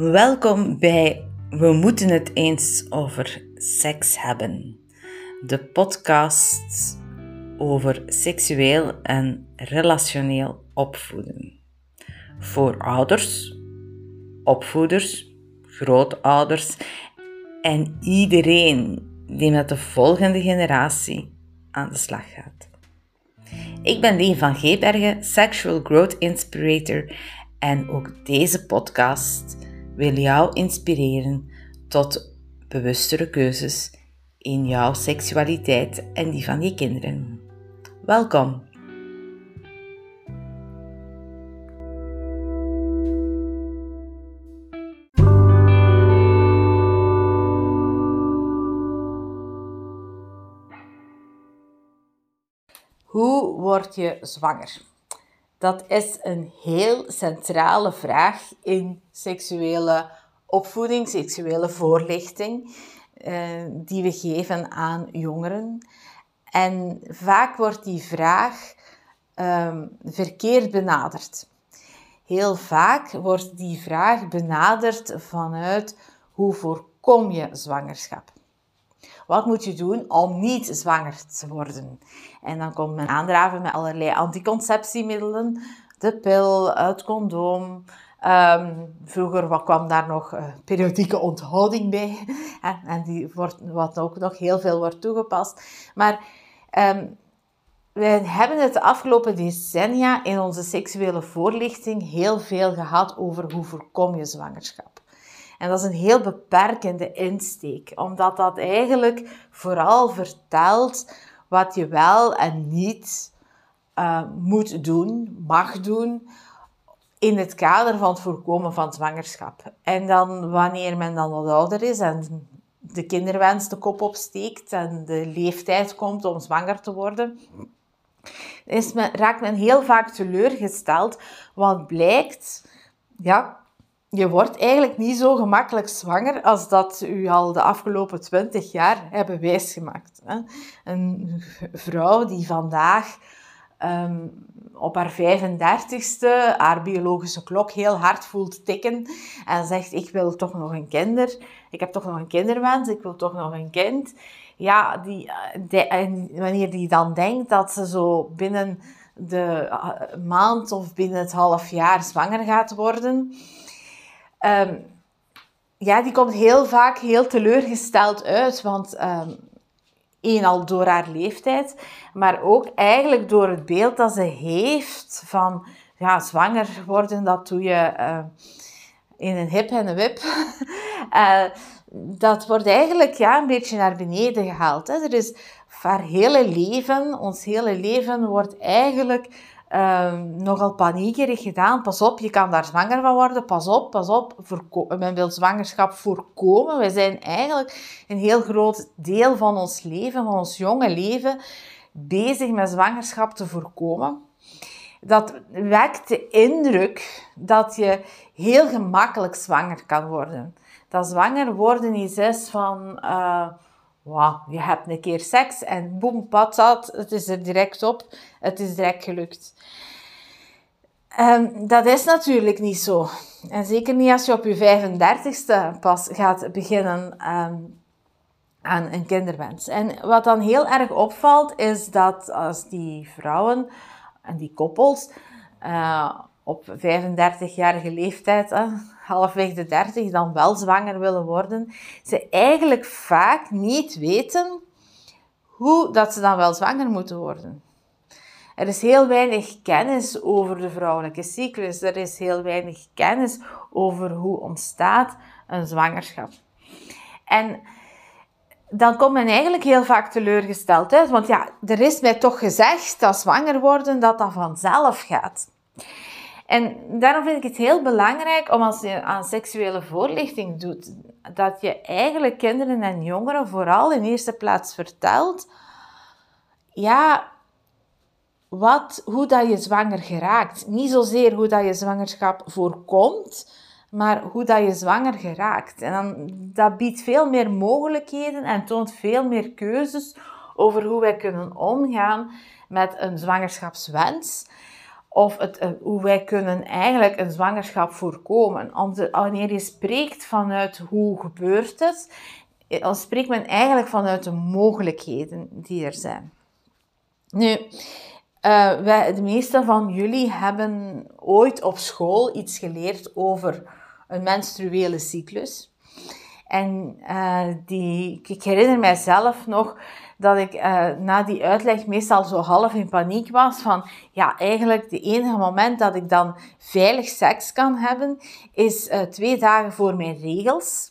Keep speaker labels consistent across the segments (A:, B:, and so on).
A: Welkom bij We moeten het eens over seks hebben. De podcast over seksueel en relationeel opvoeden. Voor ouders, opvoeders, grootouders en iedereen die met de volgende generatie aan de slag gaat. Ik ben Leen van Geebergen, Sexual Growth Inspirator en ook deze podcast wil jou inspireren tot bewustere keuzes in jouw seksualiteit en die van je kinderen. Welkom! Hoe word je zwanger? Dat is een heel centrale vraag in seksuele opvoeding, seksuele voorlichting, eh, die we geven aan jongeren. En vaak wordt die vraag um, verkeerd benaderd. Heel vaak wordt die vraag benaderd vanuit hoe voorkom je zwangerschap? Wat moet je doen om niet zwanger te worden? En dan komt men aandraven met allerlei anticonceptiemiddelen. De pil, het condoom. Um, vroeger wat kwam daar nog uh, periodieke onthouding bij. en die wordt, wat ook nog heel veel wordt toegepast. Maar um, we hebben het de afgelopen decennia in onze seksuele voorlichting heel veel gehad over hoe voorkom je zwangerschap. En dat is een heel beperkende insteek, omdat dat eigenlijk vooral vertelt wat je wel en niet uh, moet doen, mag doen, in het kader van het voorkomen van zwangerschap. En dan wanneer men dan wat ouder is en de kinderwens de kop opsteekt en de leeftijd komt om zwanger te worden, is men, raakt men heel vaak teleurgesteld, want blijkt, ja, je wordt eigenlijk niet zo gemakkelijk zwanger als dat u al de afgelopen twintig jaar hebben wijsgemaakt. Een vrouw die vandaag ehm, op haar 35ste haar biologische klok heel hard voelt tikken en zegt ik wil toch nog een kinder, ik heb toch nog een kinderwens, ik wil toch nog een kind. Ja, die, en wanneer die dan denkt dat ze zo binnen de eh, maand of binnen het half jaar zwanger gaat worden, Um, ja, die komt heel vaak heel teleurgesteld uit. Want um, één al door haar leeftijd, maar ook eigenlijk door het beeld dat ze heeft van ja, zwanger worden, dat doe je uh, in een hip en een wip. uh, dat wordt eigenlijk ja, een beetje naar beneden gehaald. Hè. Er is haar hele leven, ons hele leven wordt eigenlijk um, nogal paniekerig gedaan. Pas op, je kan daar zwanger van worden. Pas op, pas op. men wil zwangerschap voorkomen. We zijn eigenlijk een heel groot deel van ons leven, van ons jonge leven, bezig met zwangerschap te voorkomen. Dat wekt de indruk dat je heel gemakkelijk zwanger kan worden. Dat zwanger worden is van... Uh, wow, je hebt een keer seks en boem, patat, het is er direct op, het is direct gelukt. Um, dat is natuurlijk niet zo. En zeker niet als je op je 35ste pas gaat beginnen um, aan een kinderwens. En wat dan heel erg opvalt, is dat als die vrouwen en die koppels uh, op 35-jarige leeftijd, uh, halfweg de 30, dan wel zwanger willen worden, ze eigenlijk vaak niet weten hoe dat ze dan wel zwanger moeten worden. Er is heel weinig kennis over de vrouwelijke cyclus. Er is heel weinig kennis over hoe ontstaat een zwangerschap. En dan komt men eigenlijk heel vaak teleurgesteld uit. Want ja, er is mij toch gezegd dat zwanger worden dat dat vanzelf gaat. En daarom vind ik het heel belangrijk om als je aan seksuele voorlichting doet, dat je eigenlijk kinderen en jongeren vooral in eerste plaats vertelt, ja, wat, hoe dat je zwanger geraakt. Niet zozeer hoe dat je zwangerschap voorkomt, maar hoe dat je zwanger geraakt. En dan, dat biedt veel meer mogelijkheden en toont veel meer keuzes over hoe wij kunnen omgaan met een zwangerschapswens of het, eh, hoe wij kunnen eigenlijk een zwangerschap voorkomen. Om wanneer je spreekt vanuit hoe gebeurt het, eh, dan spreekt men eigenlijk vanuit de mogelijkheden die er zijn. Nu, uh, wij, de meeste van jullie hebben ooit op school iets geleerd over een menstruele cyclus. En die, ik herinner mijzelf nog dat ik uh, na die uitleg meestal zo half in paniek was van, ja, eigenlijk de enige moment dat ik dan veilig seks kan hebben, is uh, twee dagen voor mijn regels.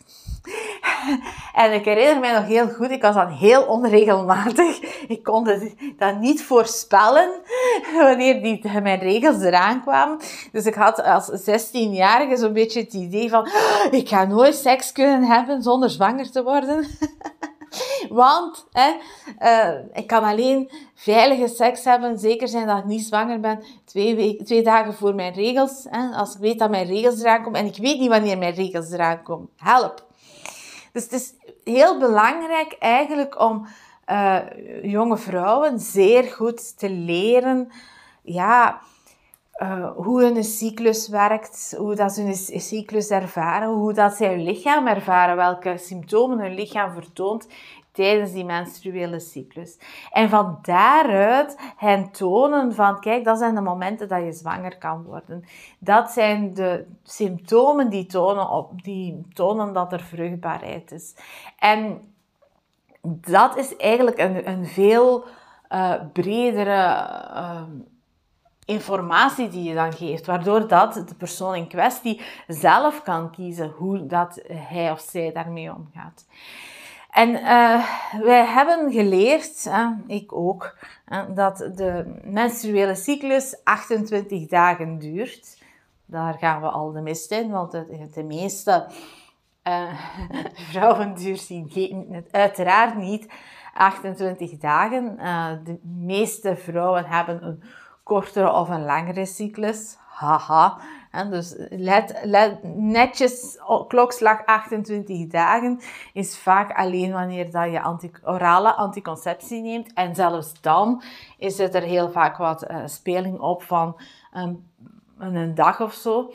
A: en ik herinner mij nog heel goed, ik was dan heel onregelmatig. Ik kon dat niet voorspellen wanneer die, mijn regels eraan kwamen. Dus ik had als 16-jarige zo'n beetje het idee van, ik ga nooit seks kunnen hebben zonder zwanger te worden. Want hè, uh, ik kan alleen veilige seks hebben, zeker zijn dat ik niet zwanger ben, twee, weken, twee dagen voor mijn regels. Hè, als ik weet dat mijn regels eraan komen en ik weet niet wanneer mijn regels eraan komen. Help! Dus het is heel belangrijk eigenlijk om uh, jonge vrouwen zeer goed te leren ja, uh, hoe hun cyclus werkt, hoe dat ze hun cyclus ervaren, hoe dat ze hun lichaam ervaren, welke symptomen hun lichaam vertoont tijdens die menstruele cyclus. En van daaruit hen tonen van, kijk, dat zijn de momenten dat je zwanger kan worden. Dat zijn de symptomen die tonen, op, die tonen dat er vruchtbaarheid is. En dat is eigenlijk een, een veel uh, bredere uh, informatie die je dan geeft, waardoor dat de persoon in kwestie zelf kan kiezen hoe dat hij of zij daarmee omgaat. En uh, wij hebben geleerd, ik ook, dat de menstruele cyclus 28 dagen duurt. Daar gaan we al de mist in, want de, de meeste uh, vrouwen duurt uiteraard niet 28 dagen. Uh, de meeste vrouwen hebben een kortere of een langere cyclus. Haha. En dus let, let, netjes klokslag 28 dagen is vaak alleen wanneer dat je orale anticonceptie neemt. En zelfs dan is het er heel vaak wat uh, speling op van um, een dag of zo.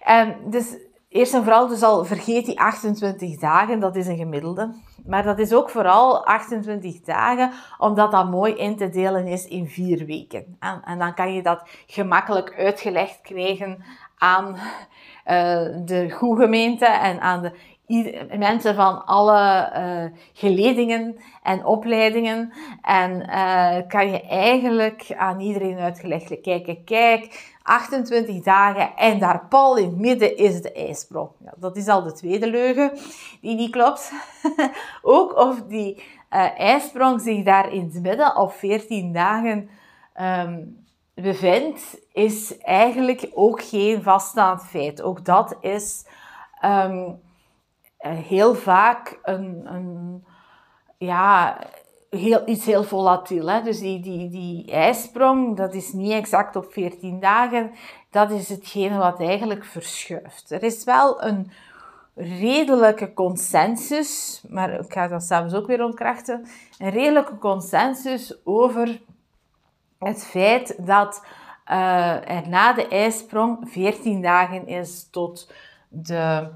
A: En dus eerst en vooral, dus al vergeet die 28 dagen, dat is een gemiddelde. Maar dat is ook vooral 28 dagen, omdat dat mooi in te delen is in vier weken. En, en dan kan je dat gemakkelijk uitgelegd krijgen aan uh, de goede gemeente en aan de mensen van alle uh, geledingen en opleidingen. En uh, kan je eigenlijk aan iedereen uitgelegd kijken, kijk, 28 dagen en daar pal in het midden is de ijsprong. Ja, dat is al de tweede leugen die niet klopt. Ook of die uh, ijsprong zich daar in het midden op 14 dagen um, bevindt, is eigenlijk ook geen vaststaand feit. Ook dat is um, heel vaak een, een ja, heel, iets heel volatiel. Hè? Dus die, die, die ijsprong, dat is niet exact op 14 dagen. Dat is hetgene wat eigenlijk verschuift. Er is wel een redelijke consensus, maar ik ga dat zelfs ook weer ontkrachten. Een redelijke consensus over het feit dat uh, er na de ijsprong 14 dagen is tot de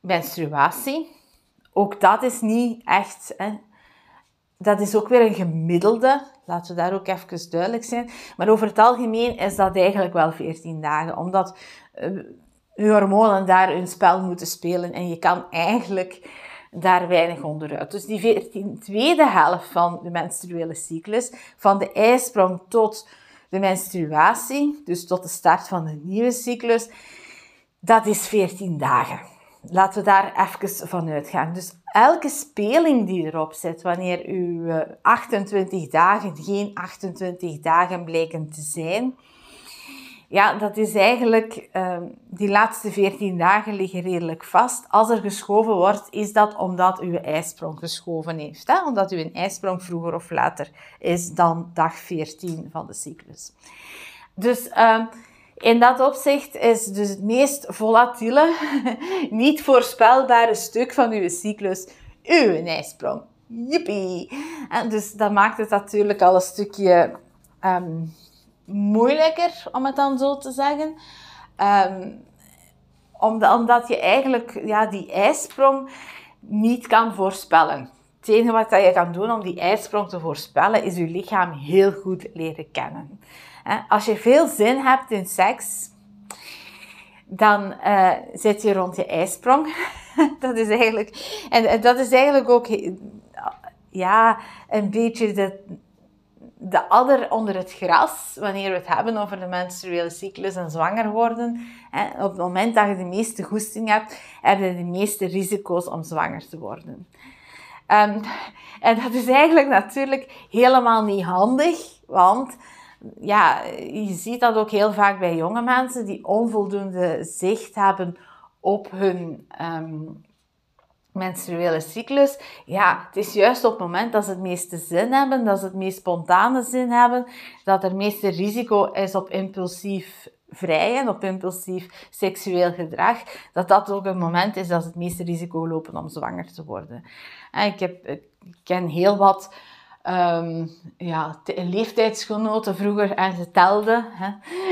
A: menstruatie. Ook dat is niet echt hè, dat is ook weer een gemiddelde. Laten we daar ook even duidelijk zijn. Maar over het algemeen is dat eigenlijk wel 14 dagen. Omdat je hormonen daar hun spel moeten spelen. En je kan eigenlijk daar weinig onderuit. Dus die 14, tweede helft van de menstruele cyclus, van de ijsprong tot de menstruatie, dus tot de start van de nieuwe cyclus, dat is 14 dagen. Laten we daar even van uitgaan. Dus elke speling die erop zit, wanneer uw 28 eh, dagen geen 28 dagen blijken te zijn, ja, dat is eigenlijk, uh, die laatste 14 dagen liggen redelijk vast. Als er geschoven wordt, is dat omdat uw ijsprong geschoven heeft. Hè? Omdat uw ijsprong vroeger of later is dan dag 14 van de cyclus. Dus uh, in dat opzicht is dus het meest volatiele, niet voorspelbare stuk van uw cyclus uw ijsprong. Jippie! En dus dat maakt het natuurlijk al een stukje um, moeilijker, om het dan zo te zeggen. Um, omdat je eigenlijk ja, die ijsprong niet kan voorspellen. Het enige wat je kan doen om die ijsprong te voorspellen, is je lichaam heel goed leren kennen. Als je veel zin hebt in seks, dan uh, zit je rond je ijsprong. dat is eigenlijk, en dat is eigenlijk ook ja, een beetje de, de adder onder het gras, wanneer we het hebben over de menstruele cyclus en zwanger worden. Hè, op het moment dat je de meeste goesting hebt, heb je de meeste risico's om zwanger te worden. Um, en dat is eigenlijk natuurlijk helemaal niet handig, want ja, je ziet dat ook heel vaak bij jonge mensen die onvoldoende zicht hebben op hun um, menstruele cyclus. Ja, het is juist op het moment dat ze het meeste zin hebben, dat ze het meest spontane zin hebben, dat er het meeste risico is op impulsief vrijen, op impulsief seksueel gedrag, dat dat ook een moment is dat ze het meeste risico lopen om zwanger te worden. ik, heb, ik ken heel wat um, ja, leeftijdsgenoten vroeger en ze telden. Hè,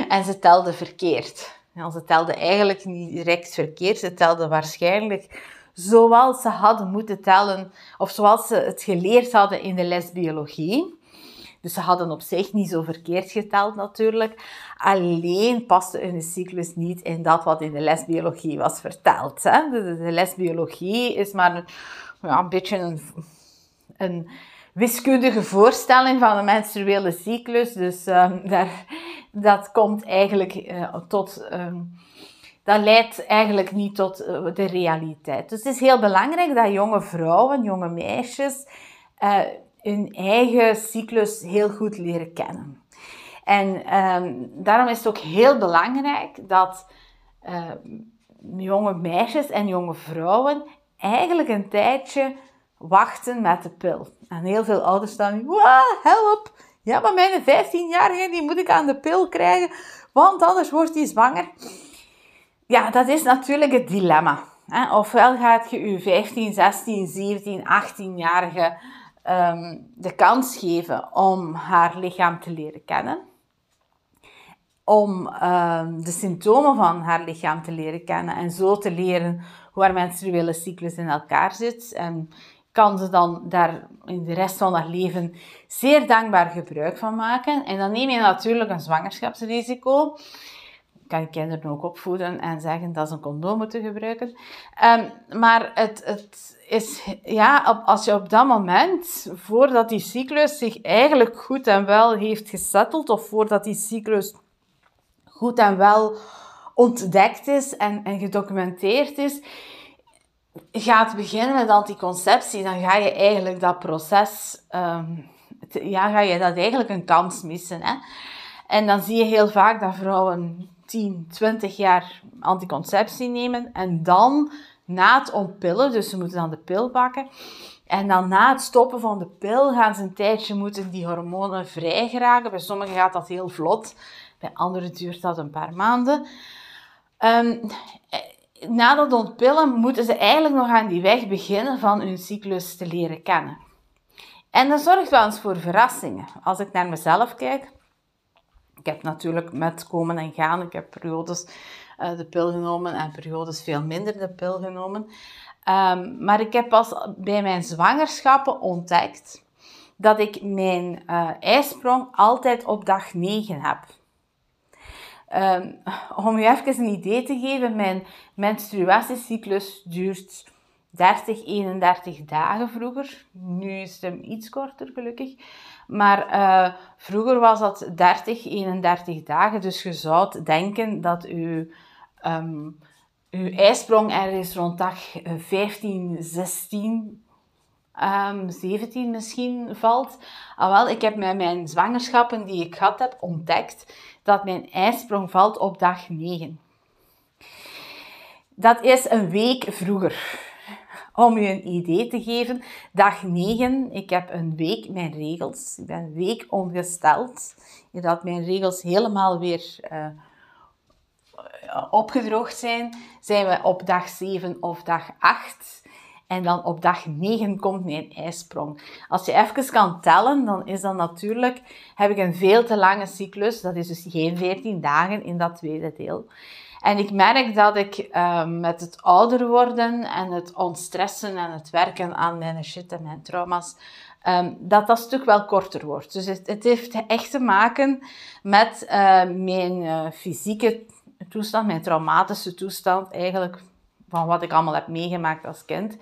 A: en ze telden verkeerd. Ja, ze telden eigenlijk niet direct verkeerd, ze telden waarschijnlijk zoals ze hadden moeten tellen, of zoals ze het geleerd hadden in de les biologie. Dus ze hadden op zich niet zo verkeerd geteld natuurlijk. Alleen paste hun cyclus niet in dat wat in de les biologie was verteld. Hè. De, de les biologie is maar een, ja, een beetje een, een wiskundige voorstelling van de menstruele cyclus. Dus um, daar, dat komt eigenlijk uh, tot... Um, dat leidt eigenlijk niet tot uh, de realiteit. Dus het is heel belangrijk dat jonge vrouwen, jonge meisjes, uh, hun eigen cyclus heel goed leren kennen. En um, daarom is het ook heel belangrijk dat jonge meisjes en jonge vrouwen eigenlijk een tijdje wachten met de pil. En heel veel ouders staan nu, help! Ja, maar mijn 15-jarige die moet ik aan de pil krijgen, want anders wordt hij zwanger. Ja, dat is natuurlijk het dilemma. Ofwel gaat je je 15, 16, 17, 18-jarige um, de kans geven om haar lichaam te leren kennen. Om um, de symptomen van haar lichaam te leren kennen en zo te leren hoe haar menstruele cyclus in elkaar zit. En kan ze dan daar in de rest van haar leven zeer dankbaar gebruik van maken. En dan neem je natuurlijk een zwangerschapsrisico. Kan je kinderen ook opvoeden en zeggen dat ze een condoom moeten gebruiken. Um, maar het, het is, ja, als je op dat moment, voordat die cyclus zich eigenlijk goed en wel heeft gesetteld, of voordat die cyclus goed en wel ontdekt is en, en gedocumenteerd is, gaat beginnen met anticonceptie, dan ga je eigenlijk dat proces, um, ja, ga je dat eigenlijk een kans missen. Hè? En dan zie je heel vaak dat vrouwen 10, 20 jaar anticonceptie nemen en dan na het ontpillen, dus ze moeten dan de pil pakken, en dan na het stoppen van de pil gaan ze een tijdje moeten die hormonen vrij geraken. Bij sommigen gaat dat heel vlot, bij anderen duurt dat een paar maanden. Um, na dat ontpillen moeten ze eigenlijk nog aan die weg beginnen van hun cyclus te leren kennen. En dat zorgt wel eens voor verrassingen. Als ik naar mezelf kijk, ik heb natuurlijk met komen en gaan, ik heb periodes uh, de pil genomen en periodes veel minder de pil genomen. Um, maar ik heb pas bij mijn zwangerschappen ontdekt dat ik mijn uh, ijsprong altijd op dag 9 heb. Um, om je even een idee te geven, mijn menstruatiecyclus duurt 30, 31 dagen vroeger. Nu is het hem iets korter, gelukkig. Maar uh, vroeger was dat 30, 31 dagen. Dus je zou denken dat je, um, uw ijsprong ergens rond dag 15, 16 um, 17 misschien valt. Ah, wel, ik heb met mijn zwangerschappen die ik gehad heb ontdekt dat mijn ijsprong valt op dag 9. Dat is een week vroeger. Om je een idee te geven, dag 9, ik heb een week mijn regels. Ik ben een week ongesteld. Dat mijn regels helemaal weer uh, opgedroogd zijn, zijn we op dag 7 of dag 8. En dan op dag 9 komt mijn ijsprong. Als je even kan tellen, dan is dat natuurlijk, heb ik een veel te lange cyclus. Dat is dus geen 14 dagen in dat tweede deel. En ik merk dat ik ehm, met het ouder worden en het ontstressen en het werken aan mijn shit en mijn trauma's, um, dat dat stuk wel korter wordt. Dus het, heeft echt te maken met uh, mijn uh, fysieke toestand, mijn traumatische toestand, eigenlijk van wat ik allemaal heb meegemaakt als kind.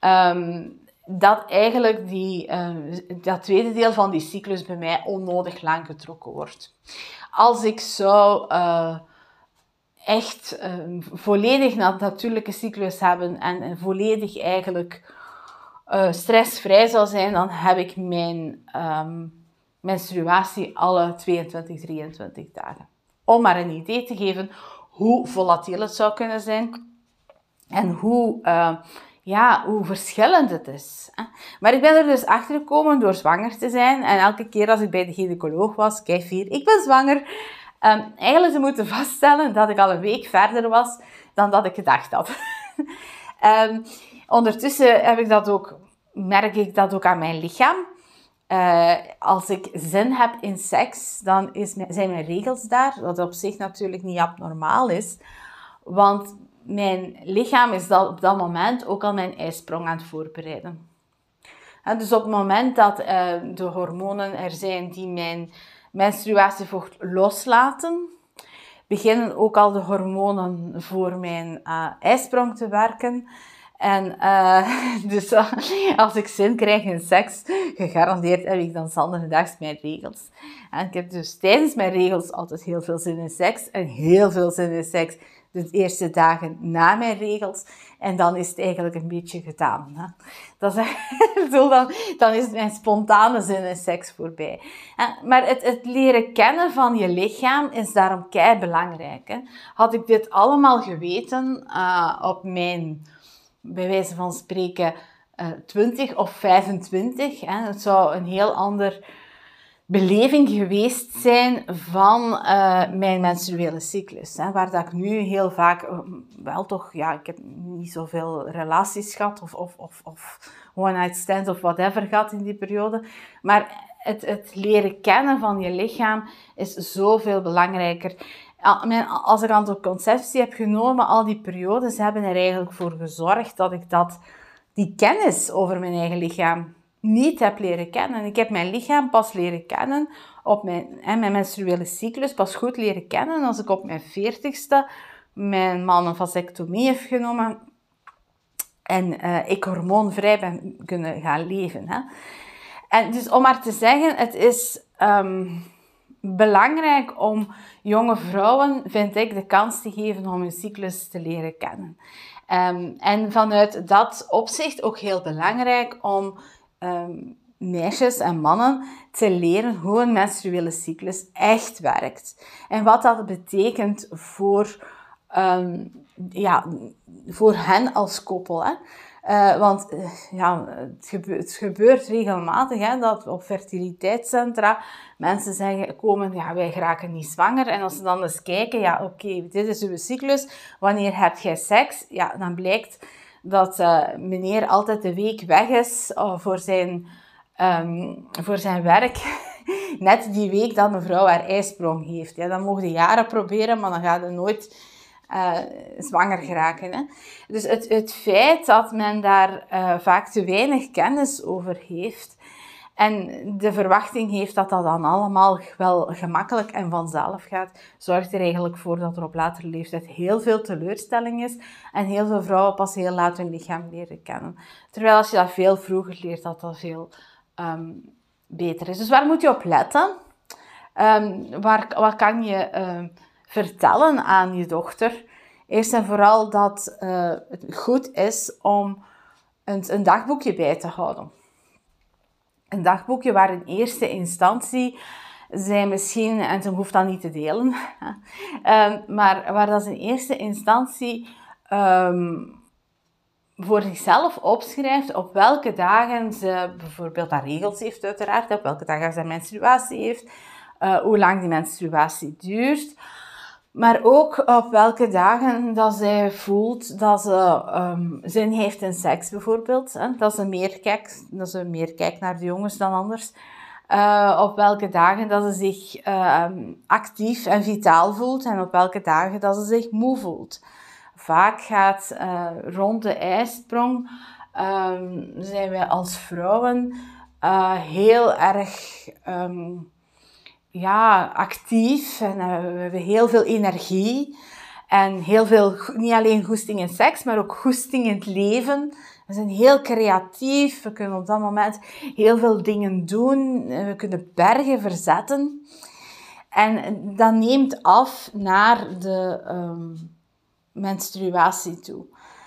A: Um, dat eigenlijk die, uh, dat tweede deel van die cyclus bij mij onnodig lang getrokken wordt. Als ik zou echt um, volledig natuurlijke cyclus hebben en, volledig eigenlijk uh, stressvrij zal zijn, dan heb ik mijn um, menstruatie alle 22, 23 dagen. Om maar een idee te geven hoe volatiel het zou kunnen zijn en hoe, uh, ja, hoe verschillend het is. Maar ik ben er dus achter gekomen door zwanger te zijn. En elke keer als ik bij de gynaecoloog was, kijk hier, ik ben zwanger. Um, eigenlijk ze moeten vaststellen dat ik al een week verder was dan dat ik gedacht had. um, ondertussen heb ik dat ook, merk ik dat ook aan mijn lichaam. Uh, als ik zin heb in seks, dan is zijn mijn regels daar, wat op zich natuurlijk niet abnormaal is. Want mijn lichaam is dat, op dat moment ook al mijn ijsprong aan het voorbereiden. En dus op het moment dat uh, de hormonen er zijn die mijn menstruatievocht loslaten, beginnen ook al de hormonen voor mijn uh, ijsprong te werken. En uh, dus als ik zin krijg in seks, gegarandeerd heb ik dan zanderdags mijn regels. En ik heb dus tijdens mijn regels altijd heel veel zin in seks en heel veel zin in seks de eerste dagen na mijn regels. En dan is het eigenlijk een beetje gedaan. Hè? Dat is, dan, dan is mijn spontane zin in seks voorbij. Maar het, het leren kennen van je lichaam is daarom kei belangrijk. Hè? Had ik dit allemaal geweten uh, op mijn, bij wijze van spreken, uh, 20 of 25, hè? het zou een heel ander beleving geweest zijn van uh, mijn menstruele cyclus. Hè, waar dat ik nu heel vaak, uh, wel toch, ja, ik heb niet zoveel relaties gehad of, of, of, of one-night stand of whatever gehad in die periode. Maar het, het leren kennen van je lichaam is zoveel belangrijker. Als ik aan conceptie heb genomen, al die periodes hebben er eigenlijk voor gezorgd dat ik dat, die kennis over mijn eigen lichaam niet heb leren kennen. Ik heb mijn lichaam pas leren kennen op mijn, hè, mijn menstruele cyclus pas goed leren kennen als ik op mijn veertigste mijn man een vasectomie heeft genomen en uh, ik hormoonvrij ben kunnen gaan leven. Hè. En dus om maar te zeggen, het is um, belangrijk om jonge vrouwen, vind ik, de kans te geven om hun cyclus te leren kennen. Um, en vanuit dat opzicht ook heel belangrijk om um, meisjes en mannen te leren hoe een menstruele cyclus echt werkt. En wat dat betekent voor, um, ja, voor hen als koppel. Hè. Uh, want uh, ja, het, gebeurt, regelmatig hè, dat op fertiliteitscentra mensen zeggen, komen, ja, wij geraken niet zwanger. En als ze dan eens kijken, ja, oké, dit is uw cyclus. Wanneer heb jij seks? Ja, dan blijkt dat uh, meneer altijd de week weg is uh, voor, zijn, um, voor zijn werk. Net die week dat mevrouw haar ijsprong heeft. Ja, dan mogen je jaren proberen, maar dan gaat je nooit uh, zwanger geraken. Hè? Dus het, het feit dat men daar vaak te weinig kennis over heeft, en de verwachting heeft dat dat dan allemaal wel gemakkelijk en vanzelf gaat, zorgt er eigenlijk voor dat er op latere leeftijd heel veel teleurstelling is en heel veel vrouwen pas heel laat hun lichaam leren kennen. Terwijl als je dat veel vroeger leert, dat dat veel um, beter is. Dus waar moet je op letten? Um, waar, wat kan je um, vertellen aan je dochter? Eerst en vooral dat uh, het goed is om een, een dagboekje bij te houden een dagboekje waar in eerste instantie zij misschien, en ze hoeft dat niet te delen, um, maar waar dat ze in eerste instantie um, voor zichzelf opschrijft op welke dagen ze bijvoorbeeld haar regels heeft uiteraard, op welke dagen ze menstruatie heeft, uh, hoe lang die menstruatie duurt, Maar ook op welke dagen dat zij voelt dat ze um, zin heeft in seks bijvoorbeeld. Hè? Dat, ze meer kijkt, dat ze meer kijkt naar de jongens dan anders. Uh, op welke dagen dat ze zich uh, actief en vitaal voelt en op welke dagen dat ze zich moe voelt. Vaak gaat uh, rond de ijsprong um, zijn wij als vrouwen heel erg ja, actief en uh, we hebben heel veel energie. En heel veel, niet alleen goesting in seks, maar ook goesting in het leven. We zijn heel creatief. We kunnen op dat moment heel veel dingen doen. We kunnen bergen verzetten. En dat neemt af naar de um, menstruatie toe.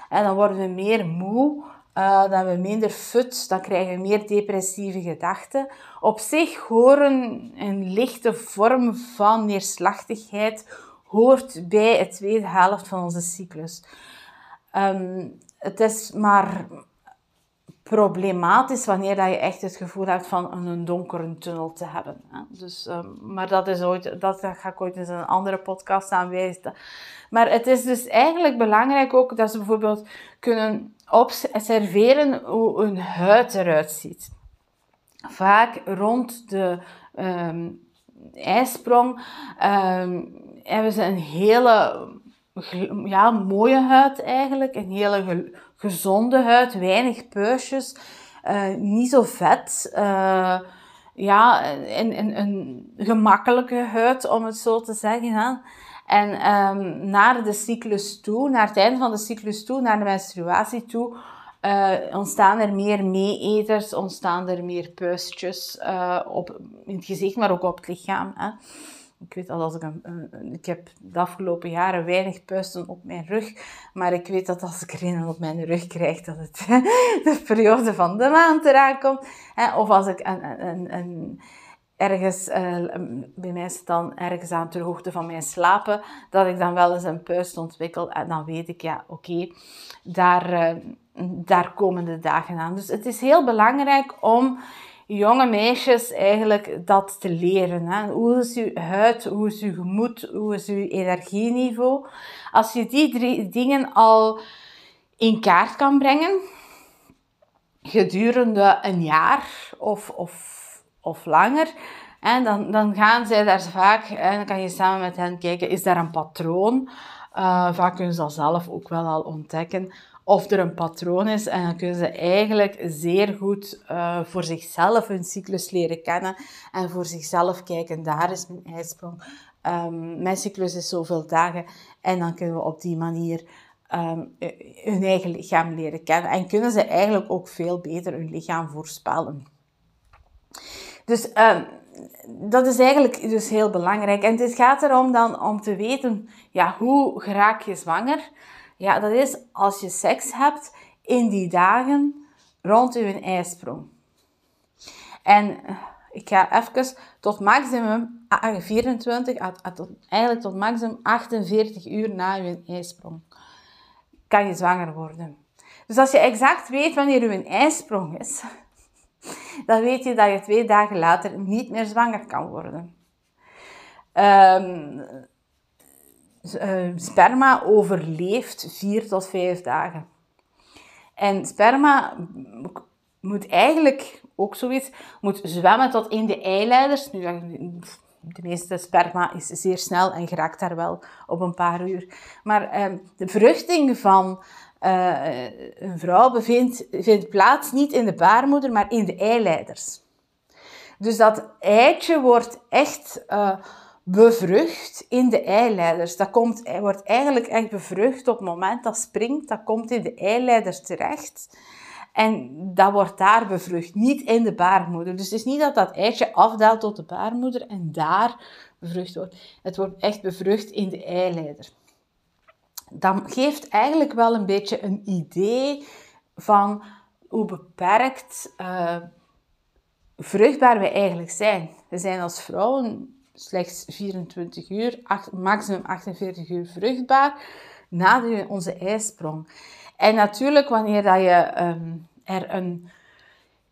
A: En dan worden we meer moe. Dan hebben we minder fut, dan krijgen we meer depressieve gedachten. Op zich horen een lichte vorm van neerslachtigheid hoort bij het tweede helft van onze cyclus. Um, het is maar problematisch wanneer dat je echt het gevoel hebt van een donkere tunnel te hebben. Dus, um, maar dat, is ooit, dat ga ik ooit in een andere podcast aanwijzen. Maar het is dus eigenlijk belangrijk ook dat ze bijvoorbeeld kunnen observeren hoe hun huid eruit ziet. Vaak rond de um, ijsprong um, hebben ze een hele ja, mooie huid eigenlijk. Een hele gezonde huid, weinig puistjes, uh, niet zo vet. Uh, ja, een, een, een, gemakkelijke huid, om het zo te zeggen. Hè. En um, naar de cyclus toe, naar het einde van de cyclus toe, naar de menstruatie toe, uh, ontstaan er meer meeeters, ontstaan er meer puistjes op, in het gezicht, maar ook op het lichaam. Hè. Ik weet dat als ik een, ik heb de afgelopen jaren weinig puisten op mijn rug, maar ik weet dat als ik er een op mijn rug krijg, dat het de periode van de maand eraan komt. Of als ik een, een, een ergens, uh, bij mij is dan ergens aan ter hoogte van mijn slapen, dat ik dan wel eens een puist ontwikkel. En dan weet ik, ja, oké, daar, uh, daar komen de dagen aan. Dus het is heel belangrijk om jonge meisjes eigenlijk dat te leren. Hè. Hoe is uw huid, hoe is uw gemoed, hoe is uw energieniveau? Als je die drie dingen al in kaart kan brengen, gedurende een jaar of, of of langer. Dan, dan gaan zij daar vaak, en dan kan je samen met hen kijken, is daar een patroon? Uh, vaak kunnen ze dat zelf ook wel al ontdekken of er een patroon is. En dan kunnen ze eigenlijk zeer goed uh, voor zichzelf hun cyclus leren kennen en voor zichzelf kijken, daar is mijn ijsprong. Um, mijn cyclus is zoveel dagen en dan kunnen we op die manier um, hun eigen lichaam leren kennen. En kunnen ze eigenlijk ook veel beter hun lichaam voorspellen. Dus um, dat is eigenlijk dus heel belangrijk. En het gaat erom dan om te weten, ja, hoe raak je zwanger? Ja, dat is als je seks hebt in die dagen rond je ijsprong. En eh, ik ga even tot maximum 24, eigenlijk tot maximum 48 uur na je ijsprong kan je zwanger worden. Dus als je exact weet wanneer je ijsprong is, dan weet je dat je twee dagen later niet meer zwanger kan worden. Um, sperma overleeft vier tot vijf dagen. En sperma moet eigenlijk ook zoiets, moet zwemmen tot in de eileiders. Nu, de meeste sperma is zeer snel en geraakt daar wel op een paar uur. Maar um, de vruchting van uh, een vrouw vindt plaats niet in de baarmoeder, maar in de eileiders. Dus dat eitje wordt echt uh, bevrucht in de eileiders. Dat komt, wordt eigenlijk echt bevrucht op het moment dat springt. Dat komt in de eileiders terecht. En dat wordt daar bevrucht, niet in de baarmoeder. Dus het is niet dat dat eitje afdaalt tot de baarmoeder en daar bevrucht wordt. Het wordt echt bevrucht in de eileider dat geeft eigenlijk wel een beetje een idee van hoe beperkt uh, vruchtbaar we eigenlijk zijn. We zijn als vrouwen slechts 24 uur, maximum 48 uur vruchtbaar na de, onze ijsprong. En natuurlijk, wanneer dat je um, er een...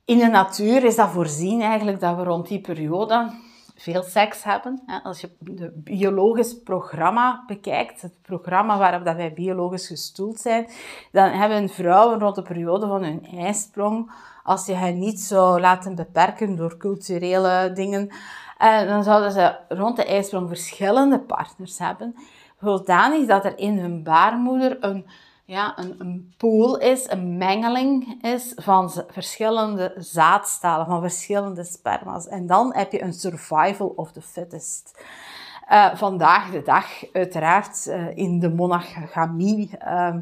A: In de natuur is dat voorzien eigenlijk dat we rond die periode veel seks hebben. Als je het biologisch programma bekijkt, het programma waarop dat wij biologisch gestoeld zijn, dan hebben vrouwen rond de periode van hun ijsprong, als je hen niet zou laten beperken door culturele dingen, eh, dan zouden ze rond de ijsprong verschillende partners hebben, zodanig dat er in hun baarmoeder een ja, een, een pool is, een mengeling is van verschillende zaadstalen, van verschillende sperma's. En dan heb je een survival of the fittest. Uh, vandaag de dag, uiteraard, uh, in de monogamie uh,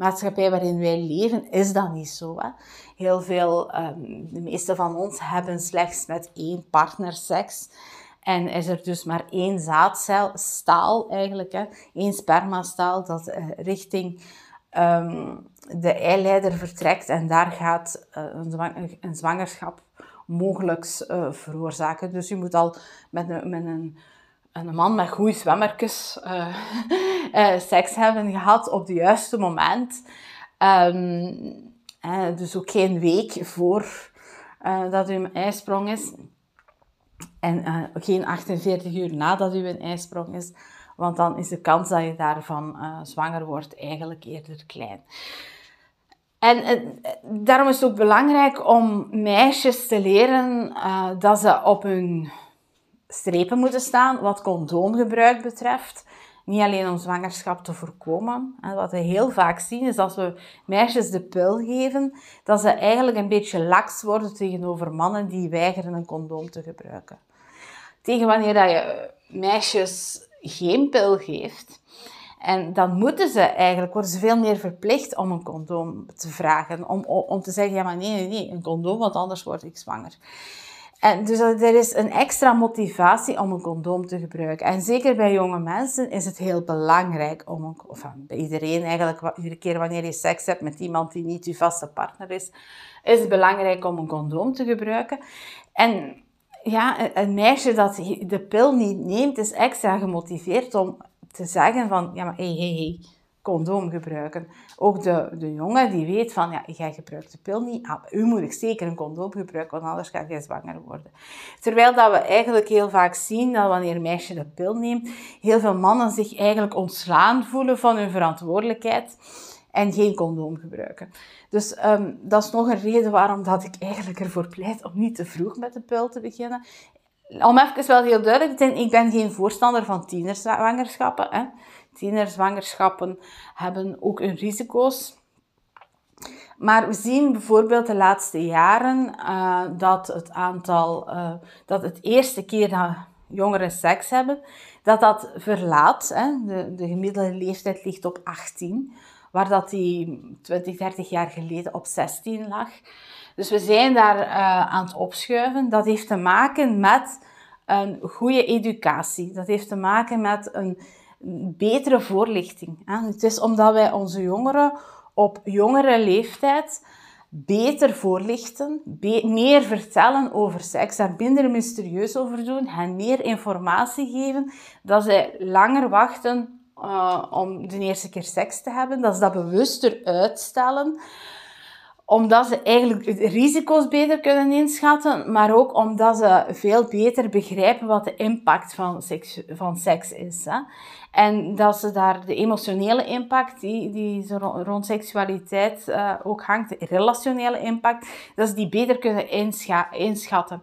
A: maatschappij waarin wij leven, is dat niet zo. Hè? Heel veel, um, de meeste van ons hebben slechts met één partner seks. En is er dus maar één zaadstaal eigenlijk, hè? één spermastaal dat uh, richting um, de eileider vertrekt en daar gaat een, een, zwangerschap mogelijk uh, veroorzaken. Dus je moet al met een, met een, een man met goede zwemmertjes uh, seks hebben gehad op het juiste moment. Um, dus ook geen week voor dat u een ijsprong is. En geen 48 uur nadat u een ijsprong is. Want dan is de kans dat je daarvan zwanger wordt eigenlijk eerder klein. En daarom is het ook belangrijk om meisjes te leren dat ze op hun strepen moeten staan wat condoomgebruik betreft. Niet alleen om zwangerschap te voorkomen. En wat we heel vaak zien is als we meisjes de pil geven, dat ze eigenlijk een beetje laks worden tegenover mannen die weigeren een condoom te gebruiken. Tegen wanneer dat je meisjes geen pil geeft. En dan moeten ze eigenlijk, worden ze veel meer verplicht om een condoom te vragen. Om, om te zeggen, ja maar nee, nee, nee, een condoom, want anders word ik zwanger. En dus er is een extra motivatie om een condoom te gebruiken. En zeker bij jonge mensen is het heel belangrijk om, een, of bij iedereen eigenlijk, iedere keer wanneer je seks hebt met iemand die niet je vaste partner is, is het belangrijk om een condoom te gebruiken. En ja, een meisje dat de pil niet neemt, is extra gemotiveerd om te zeggen van, ja maar hé, hé, hé, condoom gebruiken. Ook de, de jongen die weet van, ja, jij gebruikt de pil niet, ah, u moet ik zeker een condoom gebruiken, want anders ga jij zwanger worden. Terwijl dat we eigenlijk heel vaak zien dat wanneer een meisje de pil neemt, heel veel mannen zich eigenlijk ontslaan voelen van hun verantwoordelijkheid en geen condoom gebruiken. Dus um, dat is nog een reden waarom dat ik eigenlijk ervoor pleit om niet te vroeg met de pil te beginnen. Om even wel heel duidelijk te zijn, ik ben geen voorstander van tienerzwangerschappen. Tienerzwangerschappen hebben ook hun risico's. Maar we zien bijvoorbeeld de laatste jaren uh, dat het aantal, uh, dat het eerste keer dat jongeren seks hebben, dat dat verlaat. Hè. De, de gemiddelde leeftijd ligt op 18 waar dat die 20, 30 jaar geleden op 16 lag. Dus we zijn daar uh, aan het opschuiven. Dat heeft te maken met een goede educatie. Dat heeft te maken met een betere voorlichting. Het is omdat wij onze jongeren op jongere leeftijd beter voorlichten, meer vertellen over seks, daar minder mysterieus over doen, hen meer informatie geven, dat zij langer wachten uh, om de eerste keer seks te hebben. Dat ze dat bewuster uitstellen omdat ze eigenlijk risico's beter kunnen inschatten, maar ook omdat ze veel beter begrijpen wat de impact van seks, van seks is. Hè. En dat ze daar de emotionele impact die, die rond seksualiteit uh, ook hangt, de relationele impact, dat ze die beter kunnen inschatten.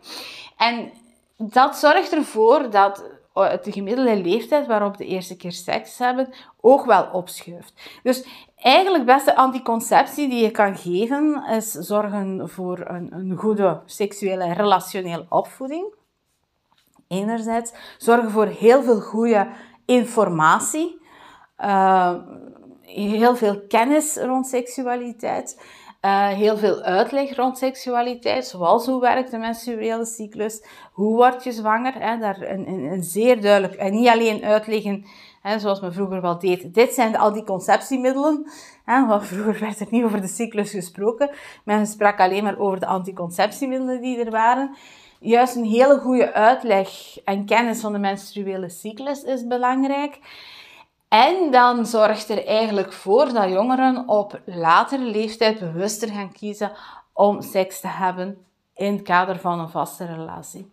A: En dat zorgt ervoor dat Oh, de gemiddelde leeftijd waarop de eerste keer seks hebben ook wel opschuift. Dus eigenlijk beste anticonceptie die je kan geven is zorgen voor een, een goede seksuele relationele opvoeding. Enerzijds zorgen voor heel veel goede informatie, uh, heel veel kennis rond seksualiteit. Uh, heel veel uitleg rond seksualiteit, zoals hoe werkt de menstruele cyclus, hoe word je zwanger. Hè, daar een, een, zeer duidelijk, en niet alleen uitleggen hè, zoals men vroeger wel deed. Dit zijn de anticonceptiemiddelen. Hè, want vroeger werd er niet over de cyclus gesproken. Men sprak alleen maar over de anticonceptiemiddelen die er waren. Juist een hele goede uitleg en kennis van de menstruele cyclus is belangrijk. En dan zorgt er eigenlijk voor dat jongeren op latere leeftijd bewuster gaan kiezen om seks te hebben in het kader van een vaste relatie.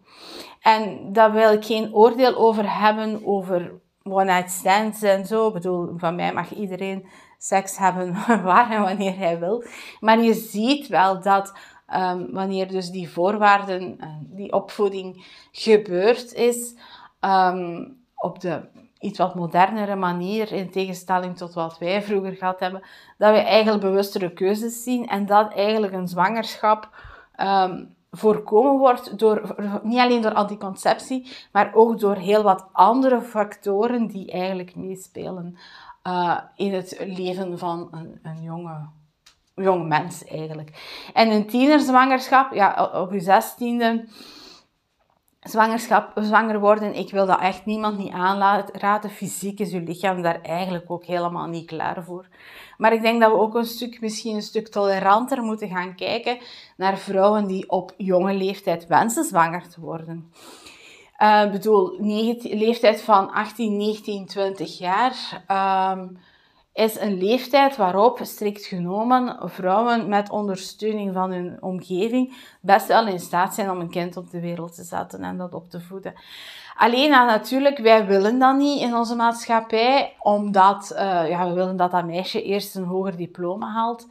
A: En daar wil ik geen oordeel over hebben, over one-night stands en zo. Ik bedoel, van mij mag iedereen seks hebben waar en wanneer hij wil. Maar je ziet wel dat um, wanneer dus die voorwaarden, die opvoeding gebeurd is, um, op de iets wat modernere manier, in tegenstelling tot wat wij vroeger gehad hebben, dat we eigenlijk bewustere keuzes zien en dat eigenlijk een zwangerschap um, voorkomen wordt door, niet alleen door anticonceptie, maar ook door heel wat andere factoren die eigenlijk meespelen uh, in het leven van een, een jonge, jonge mens eigenlijk. En een tienerzwangerschap, ja, op je zestiende zwangerschap, zwanger worden, ik wil dat echt niemand niet aanraden. Fysiek is je lichaam daar eigenlijk ook helemaal niet klaar voor. Maar ik denk dat we ook een stuk, misschien een stuk toleranter moeten gaan kijken naar vrouwen die op jonge leeftijd wensen zwanger te worden. Ik bedoel, leeftijd van 18, 19, 20 jaar. Um, is een leeftijd waarop, strikt genomen, vrouwen met ondersteuning van hun omgeving best wel in staat zijn om een kind op de wereld te zetten en dat op te voeden. Alleen natuurlijk, wij willen dat niet in onze maatschappij, omdat uh, ja, we willen dat dat meisje eerst een hoger diploma haalt.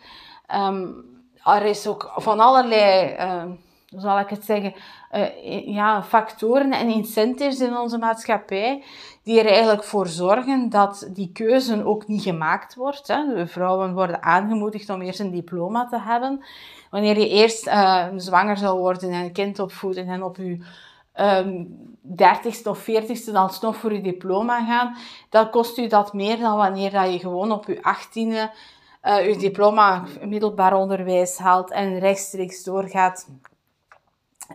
A: Um, er is ook van allerlei, hoe zal ik het zeggen, uh, ja, factoren en incentives in onze maatschappij die er eigenlijk voor zorgen dat die keuze ook niet gemaakt wordt. Hè. De vrouwen worden aangemoedigd om eerst een diploma te hebben. Wanneer je eerst uh, zwanger zou worden en een kind opvoeden en op je um, dertigste of veertigste dan nog voor je diploma gaan, dan kost u dat meer dan wanneer dat je gewoon op je achttiende uh, je diploma middelbaar onderwijs haalt en rechtstreeks doorgaat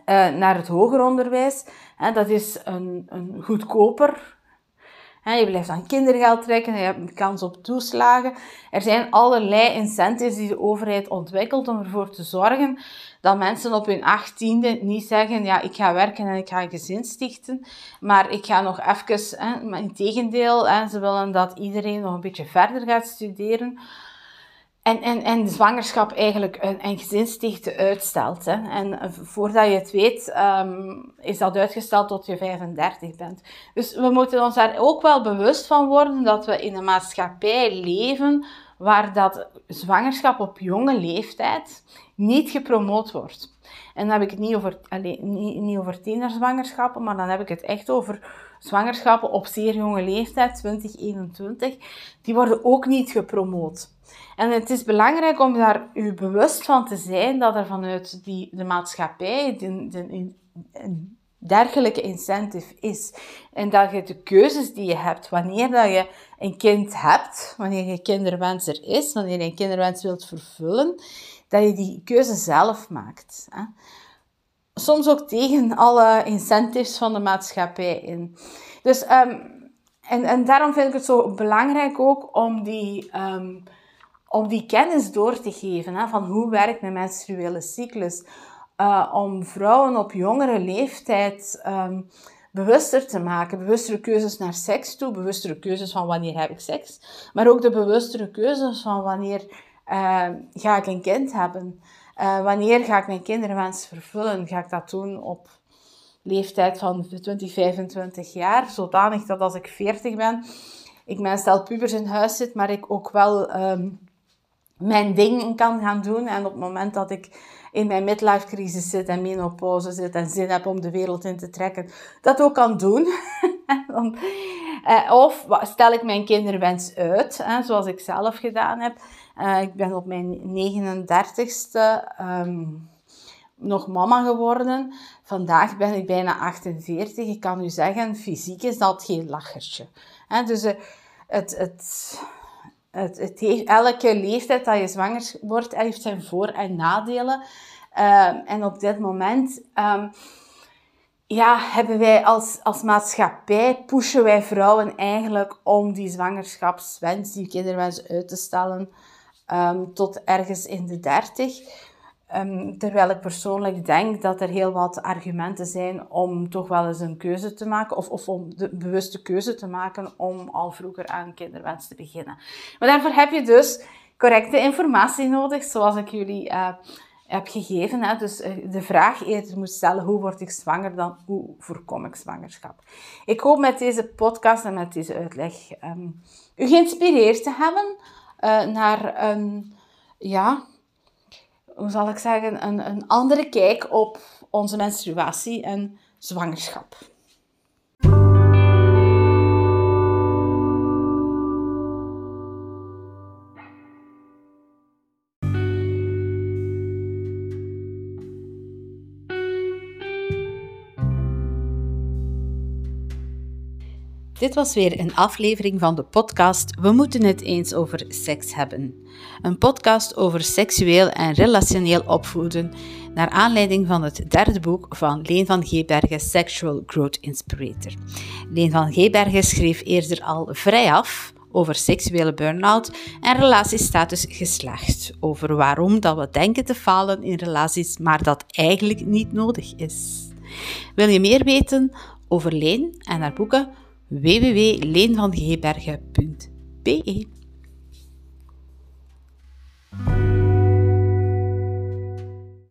A: naar het hoger onderwijs. dat is een, een goedkoper je blijft aan kindergeld trekken, je hebt kans op toeslagen. Er zijn allerlei incentives die de overheid ontwikkelt om ervoor te zorgen dat mensen op hun achttiende niet zeggen, ja, ik ga werken en ik ga een gezin stichten, maar ik ga nog even, hè, in tegendeel, hè, ze willen dat iedereen nog een beetje verder gaat studeren, en, en, en zwangerschap eigenlijk een, gezinstichte uitstelt. Hè. En voordat je het weet, um, is dat uitgesteld tot je 35 bent. Dus we moeten ons daar ook wel bewust van worden dat we in een maatschappij leven waar dat zwangerschap op jonge leeftijd niet gepromoot wordt. En dan heb ik het niet over, allez, niet, niet over tienerzwangerschappen, maar dan heb ik het echt over zwangerschappen op zeer jonge leeftijd, 2021. Die worden ook niet gepromoot. En het is belangrijk om daar u bewust van te zijn dat er vanuit die, de maatschappij de, de, een dergelijke incentive is. En dat je de keuzes die je hebt, wanneer dat je een kind hebt, wanneer je kinderwens er is, wanneer je een kinderwens wilt vervullen, dat je die keuze zelf maakt. Hè. Soms ook tegen alle incentives van de maatschappij in. Dus, um, en, en daarom vind ik het zo belangrijk ook om die... Um, om die kennis door te geven hè, van hoe werkt mijn menstruele cyclus. Uh, om vrouwen op jongere leeftijd um, bewuster te maken. Bewustere keuzes naar seks toe, bewustere keuzes van wanneer heb ik seks. Maar ook de bewustere keuzes van wanneer uh, ga ik een kind hebben. Uh, wanneer ga ik mijn kinderwens vervullen? Ga ik dat doen op leeftijd van 20, 25 jaar? Zodanig dat als ik 40 ben, ik mijn stel pubers in huis zit, maar ik ook wel um, mijn ding kan gaan doen. En op het moment dat ik in mijn midlife crisis zit en menopauze zit en zin heb om de wereld in te trekken, dat ook kan doen. Eh, of stel ik mijn kinderwens uit, zoals ik zelf gedaan heb. Uh, ik ben op mijn 39ste um, nog mama geworden. Vandaag ben ik bijna 48. Ik kan u zeggen, fysiek is dat geen lachertje. dus uh, het, het, het, elke leeftijd dat je zwanger wordt, heeft zijn voor- en nadelen. Um, en op dit moment um, ja, hebben wij als, als maatschappij, pushen wij vrouwen eigenlijk om die zwangerschapswens, die kinderwens uit te stellen um, tot ergens in de dertig. Um, terwijl ik persoonlijk denk dat er heel wat argumenten zijn om toch wel eens een keuze te maken, of, of om de bewuste keuze te maken om al vroeger aan kinderwens te beginnen. Maar daarvoor heb je dus correcte informatie nodig, zoals ik jullie uh, heb gegeven. Hè? Dus eh, de vraag eerder moet stellen, hoe word ik zwanger dan hoe voorkom ik zwangerschap? Ik hoop met deze podcast en met deze uitleg um, u geïnspireerd te hebben uh, naar een, ja, hoe zal ik zeggen, een, een andere kijk op onze menstruatie en zwangerschap. Dit was weer een aflevering van de podcast We moeten het eens over seks hebben. Een podcast over seksueel en relationeel opvoeden, naar aanleiding van het derde boek van Leen van Geebergen, Sexual Growth Inspirator. Leen van Geebergen schreef eerder al vrij af over seksuele burn-out en relatiestatus geslacht, over waarom dat we denken te falen in relaties, maar dat eigenlijk niet nodig is. Wil je meer weten over Leen en haar boeken? www.leenvangeebergen.be